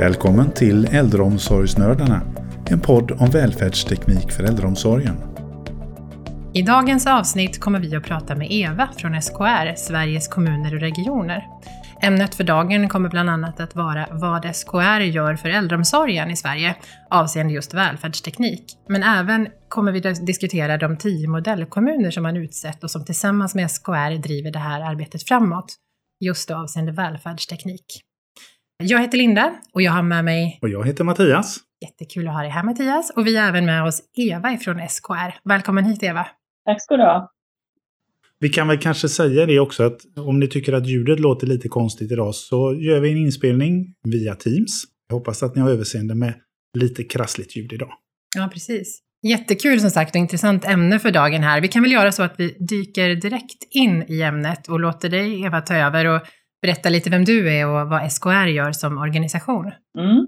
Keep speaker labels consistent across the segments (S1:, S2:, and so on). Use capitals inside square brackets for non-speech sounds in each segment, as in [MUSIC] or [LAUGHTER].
S1: Välkommen till Äldreomsorgsnördarna, en podd om välfärdsteknik för äldreomsorgen.
S2: I dagens avsnitt kommer vi att prata med Eva från SKR, Sveriges kommuner och regioner. Ämnet för dagen kommer bland annat att vara vad SKR gör för äldreomsorgen i Sverige avseende just välfärdsteknik. Men även kommer vi att diskutera de tio modellkommuner som man utsett och som tillsammans med SKR driver det här arbetet framåt, just avseende välfärdsteknik. Jag heter Linda och jag har med mig...
S1: Och jag heter Mattias.
S2: Jättekul att ha dig här Mattias. Och vi har även med oss Eva från SKR. Välkommen hit Eva.
S3: Tack ska du ha.
S1: Vi kan väl kanske säga det också att om ni tycker att ljudet låter lite konstigt idag så gör vi en inspelning via Teams. Jag hoppas att ni har överseende med lite krassligt ljud idag.
S2: Ja, precis. Jättekul som sagt och intressant ämne för dagen här. Vi kan väl göra så att vi dyker direkt in i ämnet och låter dig Eva ta över och berätta lite vem du är och vad SKR gör som organisation.
S3: Mm.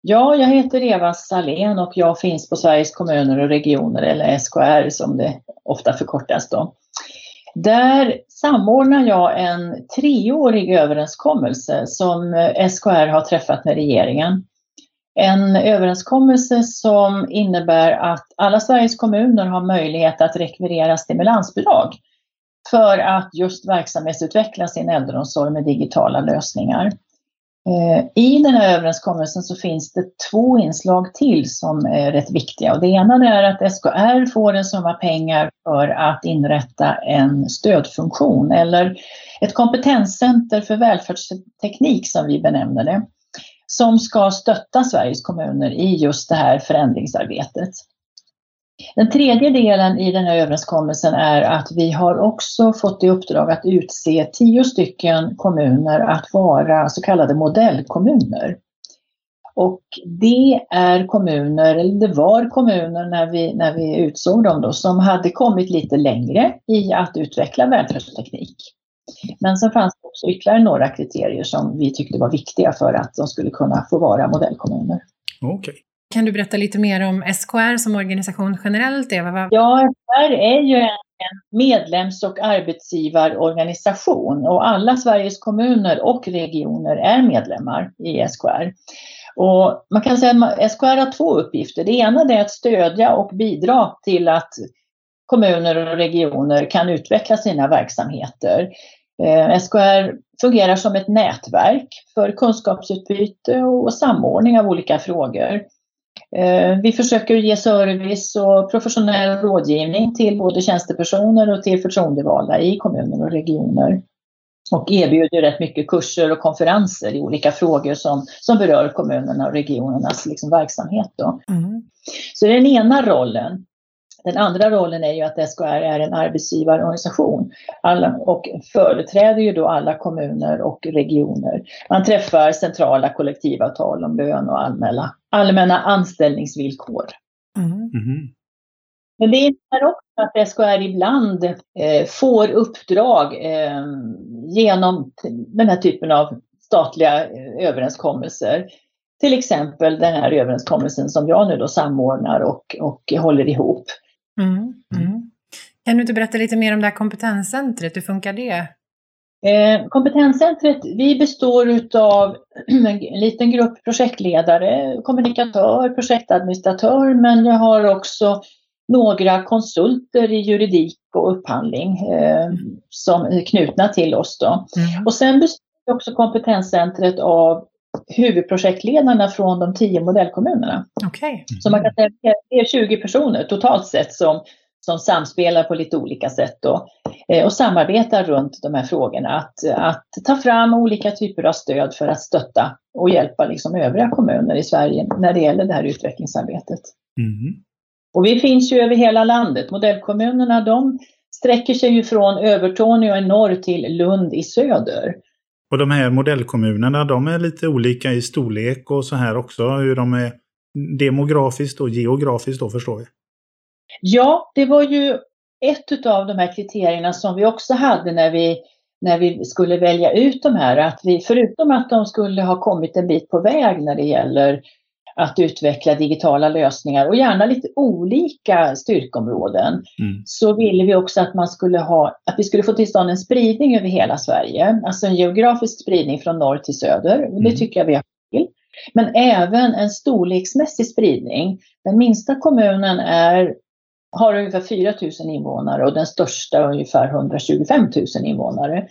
S3: Ja, jag heter Eva Salén och jag finns på Sveriges kommuner och regioner, eller SKR som det ofta förkortas då. Där samordnar jag en treårig överenskommelse som SKR har träffat med regeringen. En överenskommelse som innebär att alla Sveriges kommuner har möjlighet att rekvirera stimulansbidrag för att just verksamhetsutveckla sin äldreomsorg med digitala lösningar. Eh, I den här överenskommelsen så finns det två inslag till som är rätt viktiga. Och det ena är att SKR får en summa pengar för att inrätta en stödfunktion eller ett kompetenscenter för välfärdsteknik som vi benämner det, som ska stötta Sveriges kommuner i just det här förändringsarbetet. Den tredje delen i den här överenskommelsen är att vi har också fått i uppdrag att utse tio stycken kommuner att vara så kallade modellkommuner. Och det är kommuner, eller det var kommuner när vi, när vi utsåg dem då, som hade kommit lite längre i att utveckla välfärdsteknik. Men sen fanns det också ytterligare några kriterier som vi tyckte var viktiga för att de skulle kunna få vara modellkommuner.
S1: Okej.
S2: Kan du berätta lite mer om SKR som organisation generellt, Eva?
S3: Ja, SKR är ju en medlems och arbetsgivarorganisation och alla Sveriges kommuner och regioner är medlemmar i SKR. Och man kan säga att SKR har två uppgifter. Det ena är att stödja och bidra till att kommuner och regioner kan utveckla sina verksamheter. Eh, SKR fungerar som ett nätverk för kunskapsutbyte och samordning av olika frågor. Eh, vi försöker ge service och professionell rådgivning till både tjänstepersoner och till förtroendevalda i kommuner och regioner. Och erbjuder rätt mycket kurser och konferenser i olika frågor som, som berör kommunerna och regionernas liksom verksamhet. Då. Mm. Så det är den ena rollen. Den andra rollen är ju att SKR är en arbetsgivarorganisation alla, och företräder ju då alla kommuner och regioner. Man träffar centrala kollektivavtal om lön och allmänna, allmänna anställningsvillkor. Mm. Mm. Men det innebär också att SKR ibland eh, får uppdrag eh, genom den här typen av statliga eh, överenskommelser. Till exempel den här överenskommelsen som jag nu då samordnar och, och håller ihop. Mm,
S2: mm. Kan du inte berätta lite mer om det här kompetenscentret? Hur funkar det?
S3: Eh, kompetenscentret, vi består av [CLEARS THROAT] en liten grupp projektledare, kommunikatör, projektadministratör, men jag har också några konsulter i juridik och upphandling eh, som är knutna till oss. Då. Mm. Och sen består också kompetenscentret av huvudprojektledarna från de tio modellkommunerna.
S2: Okay.
S3: Så man kan säga att det är 20 personer totalt sett som, som samspelar på lite olika sätt då, eh, och samarbetar runt de här frågorna. Att, att ta fram olika typer av stöd för att stötta och hjälpa liksom övriga kommuner i Sverige när det gäller det här utvecklingsarbetet. Mm. Och vi finns ju över hela landet. Modellkommunerna de sträcker sig ju från Övertorneå i norr till Lund i söder.
S1: Och de här modellkommunerna, de är lite olika i storlek och så här också. Hur de är demografiskt och geografiskt då förstår vi.
S3: Ja, det var ju ett av de här kriterierna som vi också hade när vi, när vi skulle välja ut de här. Att vi, förutom att de skulle ha kommit en bit på väg när det gäller att utveckla digitala lösningar och gärna lite olika styrkområden. Mm. Så ville vi också att man skulle ha, att vi skulle få till stånd en spridning över hela Sverige. Alltså en geografisk spridning från norr till söder. Mm. Det tycker jag vi har till. Men även en storleksmässig spridning. Den minsta kommunen är, har ungefär 4 000 invånare och den största ungefär 125 000 invånare.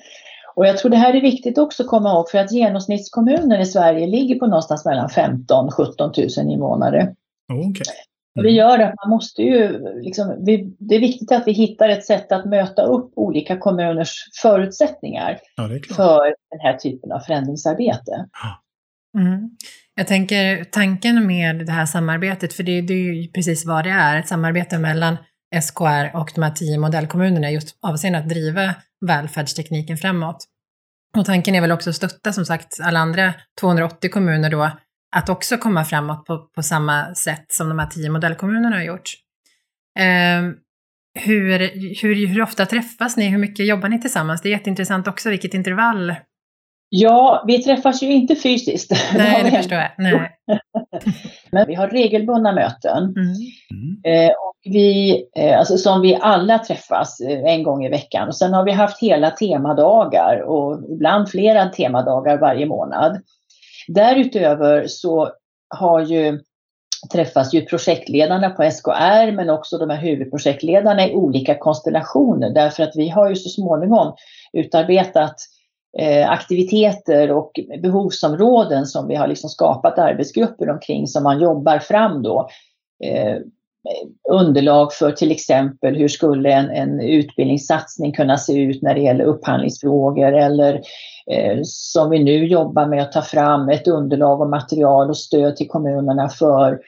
S3: Och jag tror det här är viktigt också att komma ihåg för att genomsnittskommunen i Sverige ligger på någonstans mellan 15 17 000 invånare.
S1: Okay.
S3: Det gör att man måste ju, liksom, vi, det är viktigt att vi hittar ett sätt att möta upp olika kommuners förutsättningar
S1: ja,
S3: för den här typen av förändringsarbete.
S2: Mm. Jag tänker tanken med det här samarbetet, för det, det är ju precis vad det är, ett samarbete mellan SKR och de här tio modellkommunerna just avseende att driva välfärdstekniken framåt. Och tanken är väl också att stötta som sagt alla andra 280 kommuner då att också komma framåt på, på samma sätt som de här tio modellkommunerna har gjort. Eh, hur, hur, hur ofta träffas ni? Hur mycket jobbar ni tillsammans? Det är jätteintressant också vilket intervall.
S3: Ja, vi träffas ju inte fysiskt. [LAUGHS]
S2: Nej, det förstår jag. Nej. [LAUGHS]
S3: Men vi har regelbundna möten.
S2: Mm.
S3: Eh, och vi, eh, alltså som vi alla träffas eh, en gång i veckan. Och sen har vi haft hela temadagar och ibland flera temadagar varje månad. Därutöver så har ju träffas ju projektledarna på SKR men också de här huvudprojektledarna i olika konstellationer därför att vi har ju så småningom utarbetat eh, aktiviteter och behovsområden som vi har liksom skapat arbetsgrupper omkring som man jobbar fram då. Eh, underlag för till exempel hur skulle en, en utbildningssatsning kunna se ut när det gäller upphandlingsfrågor eller eh, som vi nu jobbar med att ta fram ett underlag och material och stöd till kommunerna för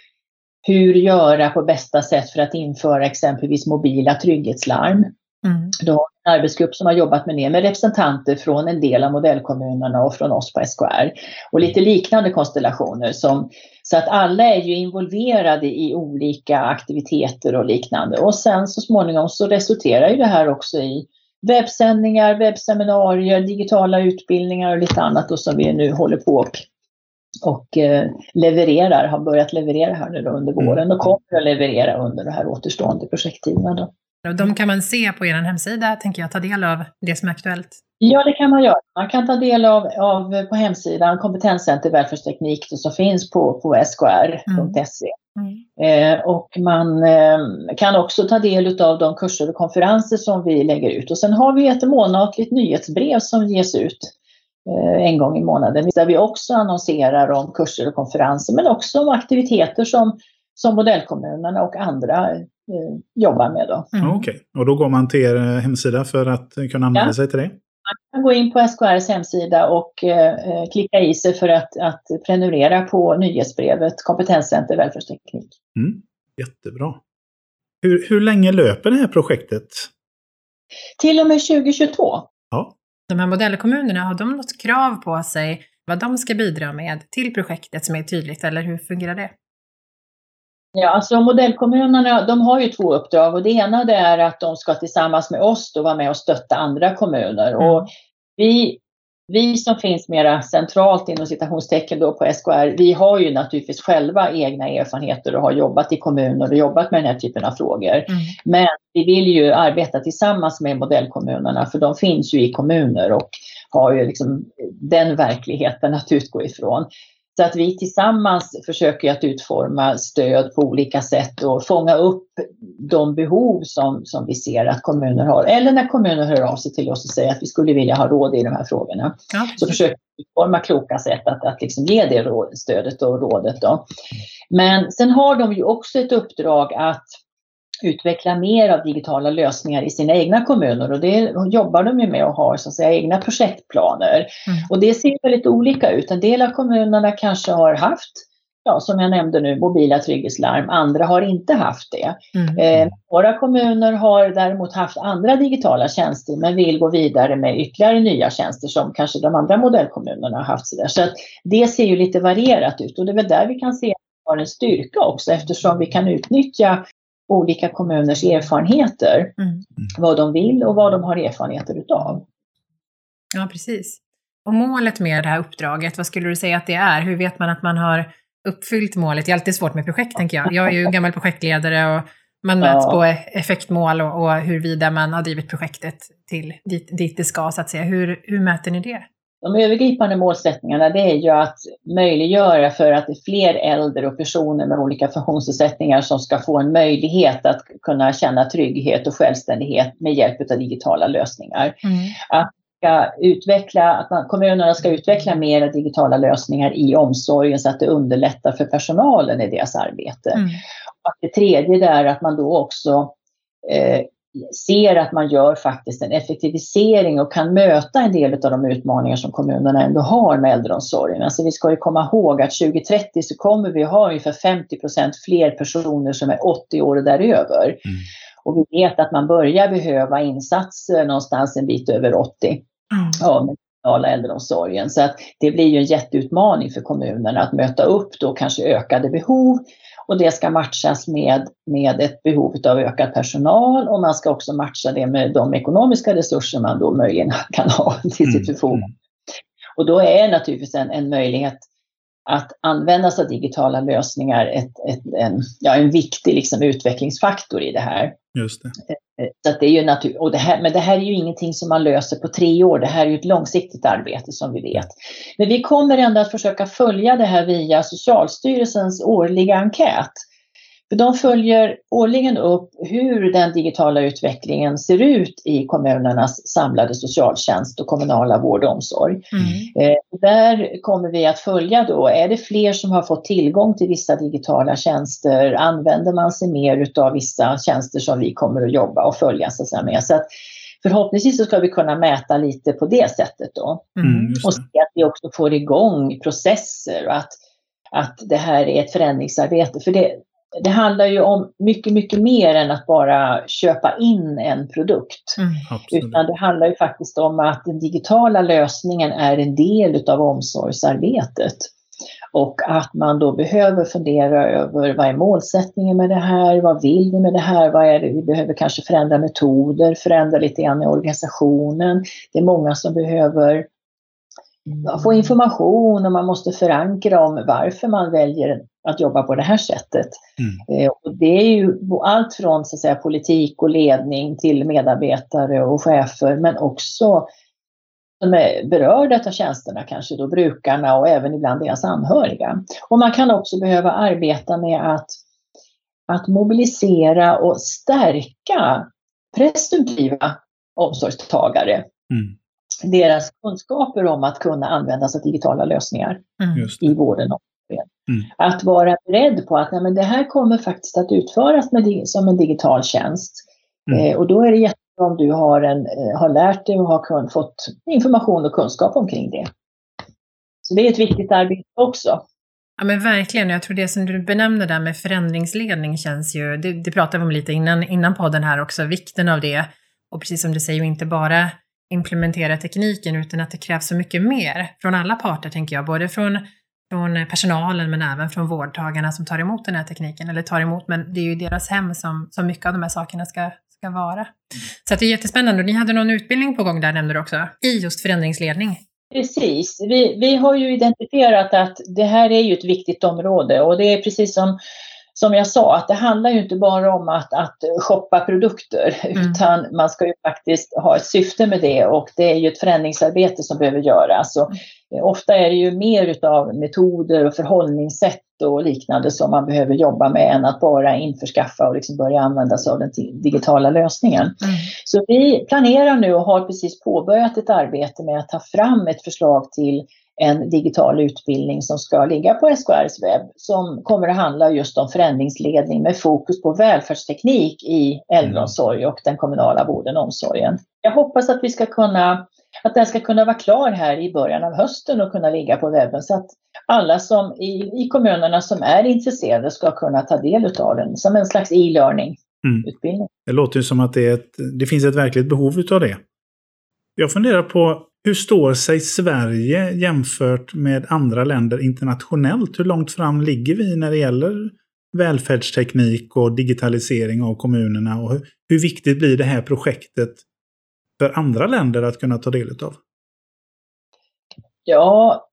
S3: hur göra på bästa sätt för att införa exempelvis mobila trygghetslarm. Mm. Då arbetsgrupp som har jobbat med det med representanter från en del av modellkommunerna och från oss på SKR. Och lite liknande konstellationer. Som, så att alla är ju involverade i olika aktiviteter och liknande. Och sen så småningom så resulterar ju det här också i webbsändningar, webbseminarier, digitala utbildningar och lite annat då som vi nu håller på och, och eh, levererar, har börjat leverera här nu under mm. våren och kommer att leverera under det här återstående projekttiden. Då.
S2: Och de kan man se på er hemsida, tänker jag, ta del av det som är aktuellt?
S3: Ja, det kan man göra. Man kan ta del av, av på hemsidan Kompetenscenter välfärdsteknik som finns på, på skr.se. Mm. Eh, och man eh, kan också ta del av de kurser och konferenser som vi lägger ut. Och sen har vi ett månatligt nyhetsbrev som ges ut eh, en gång i månaden där vi också annonserar om kurser och konferenser men också om aktiviteter som, som modellkommunerna och andra jobbar med. Då.
S1: Mm. Okej, okay. och då går man till er eh, hemsida för att kunna anmäla ja. sig till det?
S3: Man kan gå in på SKRs hemsida och eh, klicka i sig för att, att prenumerera på nyhetsbrevet Kompetenscenter välfärdsteknik.
S1: Mm. Jättebra. Hur, hur länge löper det här projektet?
S3: Till och med 2022.
S1: Ja.
S2: De här modellkommunerna, har de något krav på sig vad de ska bidra med till projektet som är tydligt, eller hur fungerar det?
S3: Ja, alltså modellkommunerna de har ju två uppdrag och det ena det är att de ska tillsammans med oss då vara med och stötta andra kommuner. Mm. Och vi, vi som finns mera centralt inom citationstecken då på SKR, vi har ju naturligtvis själva egna erfarenheter och har jobbat i kommuner och jobbat med den här typen av frågor. Mm. Men vi vill ju arbeta tillsammans med modellkommunerna för de finns ju i kommuner och har ju liksom den verkligheten att utgå ifrån. Så att vi tillsammans försöker att utforma stöd på olika sätt och fånga upp de behov som, som vi ser att kommuner har. Eller när kommuner hör av sig till oss och säger att vi skulle vilja ha råd i de här frågorna. Ja, så försöker vi utforma kloka sätt att, att liksom ge det råd, stödet och rådet. Då. Men sen har de ju också ett uppdrag att utveckla mer av digitala lösningar i sina egna kommuner och det jobbar de ju med och har så att säga egna projektplaner. Mm. Och det ser väldigt olika ut. En del av kommunerna kanske har haft ja, som jag nämnde nu, mobila trygghetslarm. Andra har inte haft det. Mm. Eh, några kommuner har däremot haft andra digitala tjänster men vill gå vidare med ytterligare nya tjänster som kanske de andra modellkommunerna har haft. Så, där. så att det ser ju lite varierat ut och det är väl där vi kan se att vi har en styrka också eftersom vi kan utnyttja olika kommuners erfarenheter. Mm. Vad de vill och vad de har erfarenheter utav.
S2: Ja, precis. Och målet med det här uppdraget, vad skulle du säga att det är? Hur vet man att man har uppfyllt målet? Det är alltid svårt med projekt, tänker jag. Jag är ju [LAUGHS] gammal projektledare och man mäts ja. på effektmål och, och huruvida man har drivit projektet till dit, dit det ska, så att säga. Hur, hur mäter ni det?
S3: De övergripande målsättningarna det är ju att möjliggöra för att det är fler äldre och personer med olika funktionsnedsättningar som ska få en möjlighet att kunna känna trygghet och självständighet med hjälp av digitala lösningar. Mm. Att, utveckla, att man, kommunerna ska utveckla mer digitala lösningar i omsorgen så att det underlättar för personalen i deras arbete. Mm. Och det tredje är att man då också eh, ser att man gör faktiskt en effektivisering och kan möta en del av de utmaningar som kommunerna ändå har med äldreomsorgen. Alltså vi ska ju komma ihåg att 2030 så kommer vi ha ungefär 50% fler personer som är 80 år och däröver. Mm. Och vi vet att man börjar behöva insatser någonstans en bit över 80 mm. ja, med kommunala äldreomsorgen. Så att det blir ju en jätteutmaning för kommunerna att möta upp då kanske ökade behov och det ska matchas med, med ett behov av ökad personal och man ska också matcha det med de ekonomiska resurser man då möjligen [LAUGHS] kan ha till sitt mm. förfogande. Och då är naturligtvis en, en möjlighet att använda sig av digitala lösningar ett, ett, en, ja, en viktig liksom, utvecklingsfaktor i det här.
S1: Just det.
S3: Eh, så det är ju natur och det här, men det här är ju ingenting som man löser på tre år. Det här är ju ett långsiktigt arbete som vi vet. Men vi kommer ändå att försöka följa det här via Socialstyrelsens årliga enkät. För de följer årligen upp hur den digitala utvecklingen ser ut i kommunernas samlade socialtjänst och kommunala vård och omsorg. Mm. Eh, där kommer vi att följa då, är det fler som har fått tillgång till vissa digitala tjänster? Använder man sig mer av vissa tjänster som vi kommer att jobba och följa så att säga, med? Så att förhoppningsvis så ska vi kunna mäta lite på det sättet då. Mm, och se att vi också får igång processer och att, att det här är ett förändringsarbete. För det, det handlar ju om mycket, mycket mer än att bara köpa in en produkt. Mm, Utan det handlar ju faktiskt om att den digitala lösningen är en del av omsorgsarbetet. Och att man då behöver fundera över vad är målsättningen med det här? Vad vill vi med det här? Vad är det? Vi behöver kanske förändra metoder, förändra lite grann i organisationen. Det är många som behöver få information och man måste förankra om varför man väljer att jobba på det här sättet. Mm. Eh, och det är ju allt från så att säga, politik och ledning till medarbetare och chefer men också de är berörda av tjänsterna, kanske då brukarna och även ibland deras anhöriga. Och man kan också behöva arbeta med att, att mobilisera och stärka presumtiva omsorgstagare. Mm deras kunskaper om att kunna använda sig av digitala lösningar mm. i vården. Och mm. Att vara beredd på att nej, men det här kommer faktiskt att utföras med, som en digital tjänst. Mm. Eh, och då är det jättebra om du har, en, eh, har lärt dig och har kun, fått information och kunskap omkring det. Så det är ett viktigt arbete också.
S2: Ja men verkligen, jag tror det som du benämner där med förändringsledning känns ju, det, det pratade vi om lite innan, innan podden här också, vikten av det. Och precis som du säger, inte bara implementera tekniken utan att det krävs så mycket mer från alla parter tänker jag, både från, från eh, personalen men även från vårdtagarna som tar emot den här tekniken, eller tar emot, men det är ju deras hem som, som mycket av de här sakerna ska, ska vara. Så det är jättespännande och ni hade någon utbildning på gång där nämnde du också, i just förändringsledning.
S3: Precis. Vi, vi har ju identifierat att det här är ju ett viktigt område och det är precis som som jag sa, att det handlar ju inte bara om att, att shoppa produkter mm. utan man ska ju faktiskt ha ett syfte med det och det är ju ett förändringsarbete som behöver göras. Och mm. ofta är det ju mer utav metoder och förhållningssätt och liknande som man behöver jobba med än att bara införskaffa och liksom börja använda sig av den digitala lösningen. Mm. Så vi planerar nu och har precis påbörjat ett arbete med att ta fram ett förslag till en digital utbildning som ska ligga på SKRs webb som kommer att handla just om förändringsledning med fokus på välfärdsteknik i äldreomsorg och den kommunala vården och omsorgen. Jag hoppas att vi ska kunna att den ska kunna vara klar här i början av hösten och kunna ligga på webben så att alla som i, i kommunerna som är intresserade ska kunna ta del av den som en slags e-learning mm. utbildning.
S1: Det låter ju som att det, ett, det finns ett verkligt behov av det. Jag funderar på hur står sig Sverige jämfört med andra länder internationellt? Hur långt fram ligger vi när det gäller välfärdsteknik och digitalisering av kommunerna? Och hur, viktigt blir det här projektet för andra länder att kunna ta del av?
S3: Ja,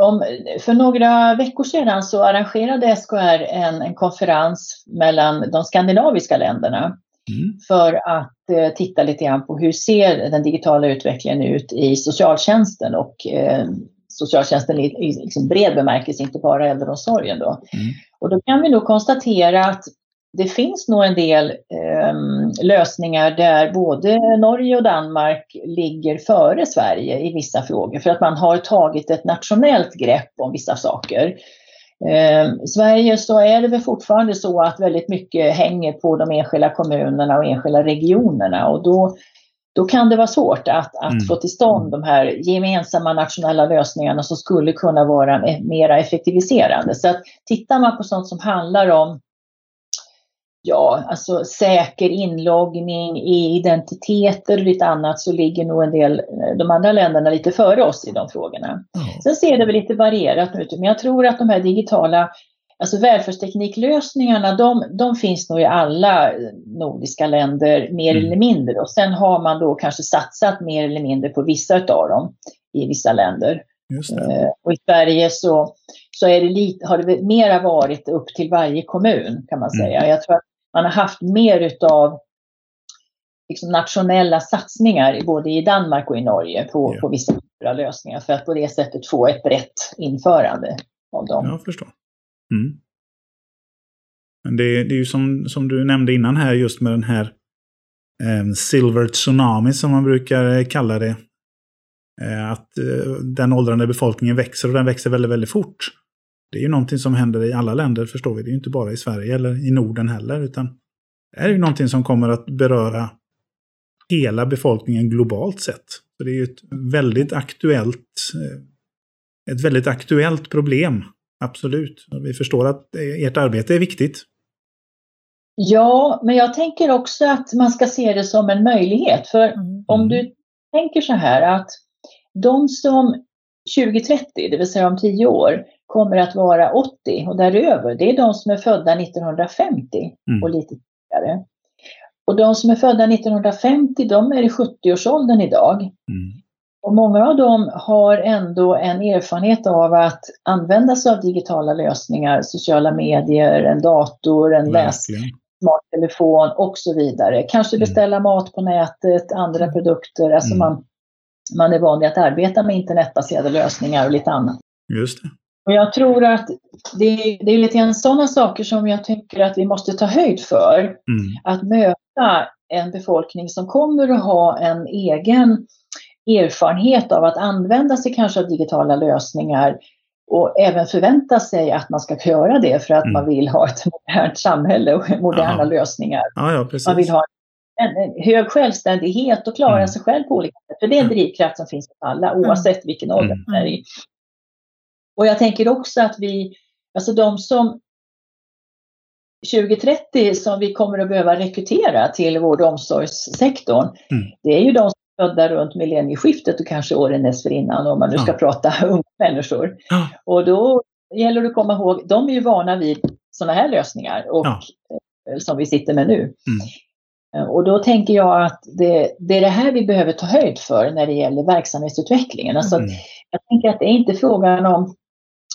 S3: om, för några veckor sedan så arrangerade SKR en, en konferens mellan de skandinaviska länderna mm. för att eh, titta lite grann på hur ser den digitala utvecklingen ut i socialtjänsten och eh, socialtjänsten i, i liksom bred bemärkelse, inte bara äldreomsorgen. Då. Mm. Och då kan vi nog konstatera att det finns nog en del eh, lösningar där både Norge och Danmark ligger före Sverige i vissa frågor för att man har tagit ett nationellt grepp om vissa saker. Eh, Sverige så är det väl fortfarande så att väldigt mycket hänger på de enskilda kommunerna och enskilda regionerna och då, då kan det vara svårt att, att mm. få till stånd de här gemensamma nationella lösningarna som skulle kunna vara mera effektiviserande. Så att tittar man på sånt som handlar om ja, alltså säker inloggning, e-identiteter och lite annat så ligger nog en del, de andra länderna lite före oss i de frågorna. Mm. Sen ser det väl lite varierat ut, men jag tror att de här digitala Alltså välfärdstekniklösningarna, de, de finns nog i alla nordiska länder mer mm. eller mindre och sen har man då kanske satsat mer eller mindre på vissa av dem i vissa länder. Eh, och i Sverige så, så är det lite, har det mera varit upp till varje kommun kan man säga. Mm. Jag tror att man har haft mer utav liksom nationella satsningar både i Danmark och i Norge på, ja. på vissa lösningar för att på det sättet få ett brett införande av dem.
S1: Jag förstår. Mm. Men det, det, är ju som, som du nämnde innan här just med den här eh, Silver Tsunami som man brukar kalla det. Eh, att eh, den åldrande befolkningen växer och den växer väldigt, väldigt fort. Det är ju någonting som händer i alla länder förstår vi. Det är ju inte bara i Sverige eller i Norden heller. Utan det är ju någonting som kommer att beröra hela befolkningen globalt sett. Så det är ju ett väldigt aktuellt, eh, ett väldigt aktuellt problem. Absolut. Vi förstår att ert arbete är viktigt.
S3: Ja, men jag tänker också att man ska se det som en möjlighet. För mm. om du tänker så här att de som 2030, det vill säga om tio år, kommer att vara 80 och däröver, det är de som är födda 1950 mm. och lite tidigare. Och de som är födda 1950, de är i 70-årsåldern idag. Mm. Och många av dem har ändå en erfarenhet av att använda sig av digitala lösningar, sociala medier, en dator, en läs smarttelefon och så vidare. Kanske mm. beställa mm. mat på nätet, andra mm. produkter. Alltså mm. man, man är van vid att arbeta med internetbaserade lösningar och lite annat.
S1: Just det.
S3: Och jag tror att det, det är lite grann sådana saker som jag tycker att vi måste ta höjd för. Mm. Att möta en befolkning som kommer att ha en egen erfarenhet av att använda sig kanske av digitala lösningar och även förvänta sig att man ska göra det för att mm. man vill ha ett modernt samhälle och moderna ja. lösningar.
S1: Ja, ja,
S3: man vill ha en, en, hög självständighet och klara mm. sig själv på olika sätt. För det är en drivkraft som finns hos alla oavsett vilken ålder mm. man är i. Och jag tänker också att vi, alltså de som 2030 som vi kommer att behöva rekrytera till vård och omsorgssektorn, mm. det är ju de som är födda runt millennieskiftet och kanske åren dessförinnan om man nu ska ja. prata [LAUGHS] unga människor. Ja. Och då gäller det att komma ihåg, de är ju vana vid sådana här lösningar och, ja. Eh, som vi sitter med nu. Mm. Och då tänker jag att det, det, är det här vi behöver ta höjd för när det gäller verksamhetsutvecklingen. Alltså mm. Jag tänker att det är inte frågan om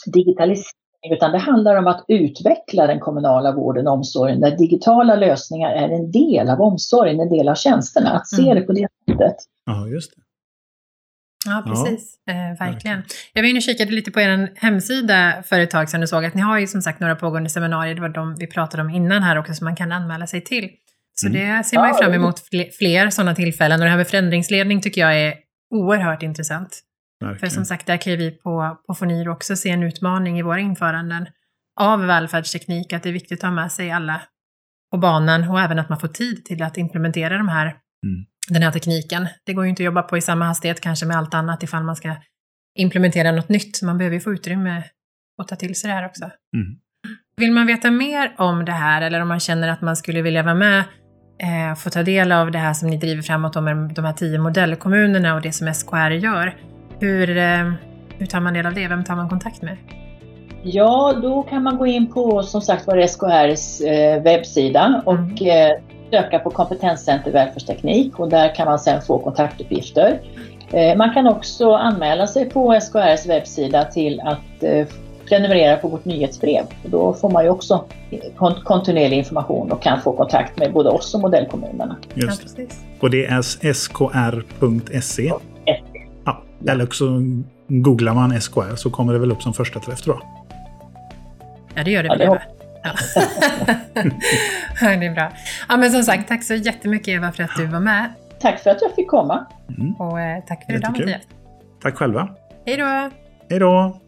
S3: digitalisering utan det handlar om att utveckla den kommunala vården och omsorgen där digitala lösningar är en del av omsorgen, en del av tjänsterna. Att se mm. det på det sättet.
S1: Ja, just det.
S2: Ja, precis. Ja, eh, verkligen. Jag var inne och kikade lite på er hemsida för ett tag sedan och såg att ni har ju som sagt några pågående seminarier, det var de vi pratade om innan här också, som man kan anmäla sig till. Så mm. det ser man ju fram emot fler sådana tillfällen och det här med förändringsledning tycker jag är oerhört intressant. Verkligen. För som sagt, där kan vi på, på Fonir också se en utmaning i våra införanden av välfärdsteknik, att det är viktigt att ha med sig alla på banan och även att man får tid till att implementera de här, mm. den här tekniken. Det går ju inte att jobba på i samma hastighet kanske med allt annat ifall man ska implementera något nytt. Man behöver ju få utrymme att ta till sig det här också. Mm. Vill man veta mer om det här eller om man känner att man skulle vilja vara med eh, få ta del av det här som ni driver framåt med de här tio modellkommunerna och det som SKR gör, hur, eh, hur tar man del av det? Vem tar man kontakt med?
S3: Ja, då kan man gå in på som sagt var SKRs eh, webbsida och mm. eh, söka på kompetenscenter välfärdsteknik och där kan man sedan få kontaktuppgifter. Man kan också anmäla sig på SKRs webbsida till att prenumerera på vårt nyhetsbrev. Då får man ju också kontinuerlig information och kan få kontakt med både oss och modellkommunerna.
S1: Just det. Och det är skr.se? Eller också googlar man SKR så kommer det väl upp som första träff tror jag.
S2: Ja, det gör det väl. Ja, [LAUGHS] Ja. det är bra. Ja, men som sagt, tack så jättemycket Eva för att du var med.
S3: Tack för att jag fick komma.
S2: Mm. Och eh, tack för idag Mattias.
S1: Tack själva.
S2: Hej då.
S1: Hej då.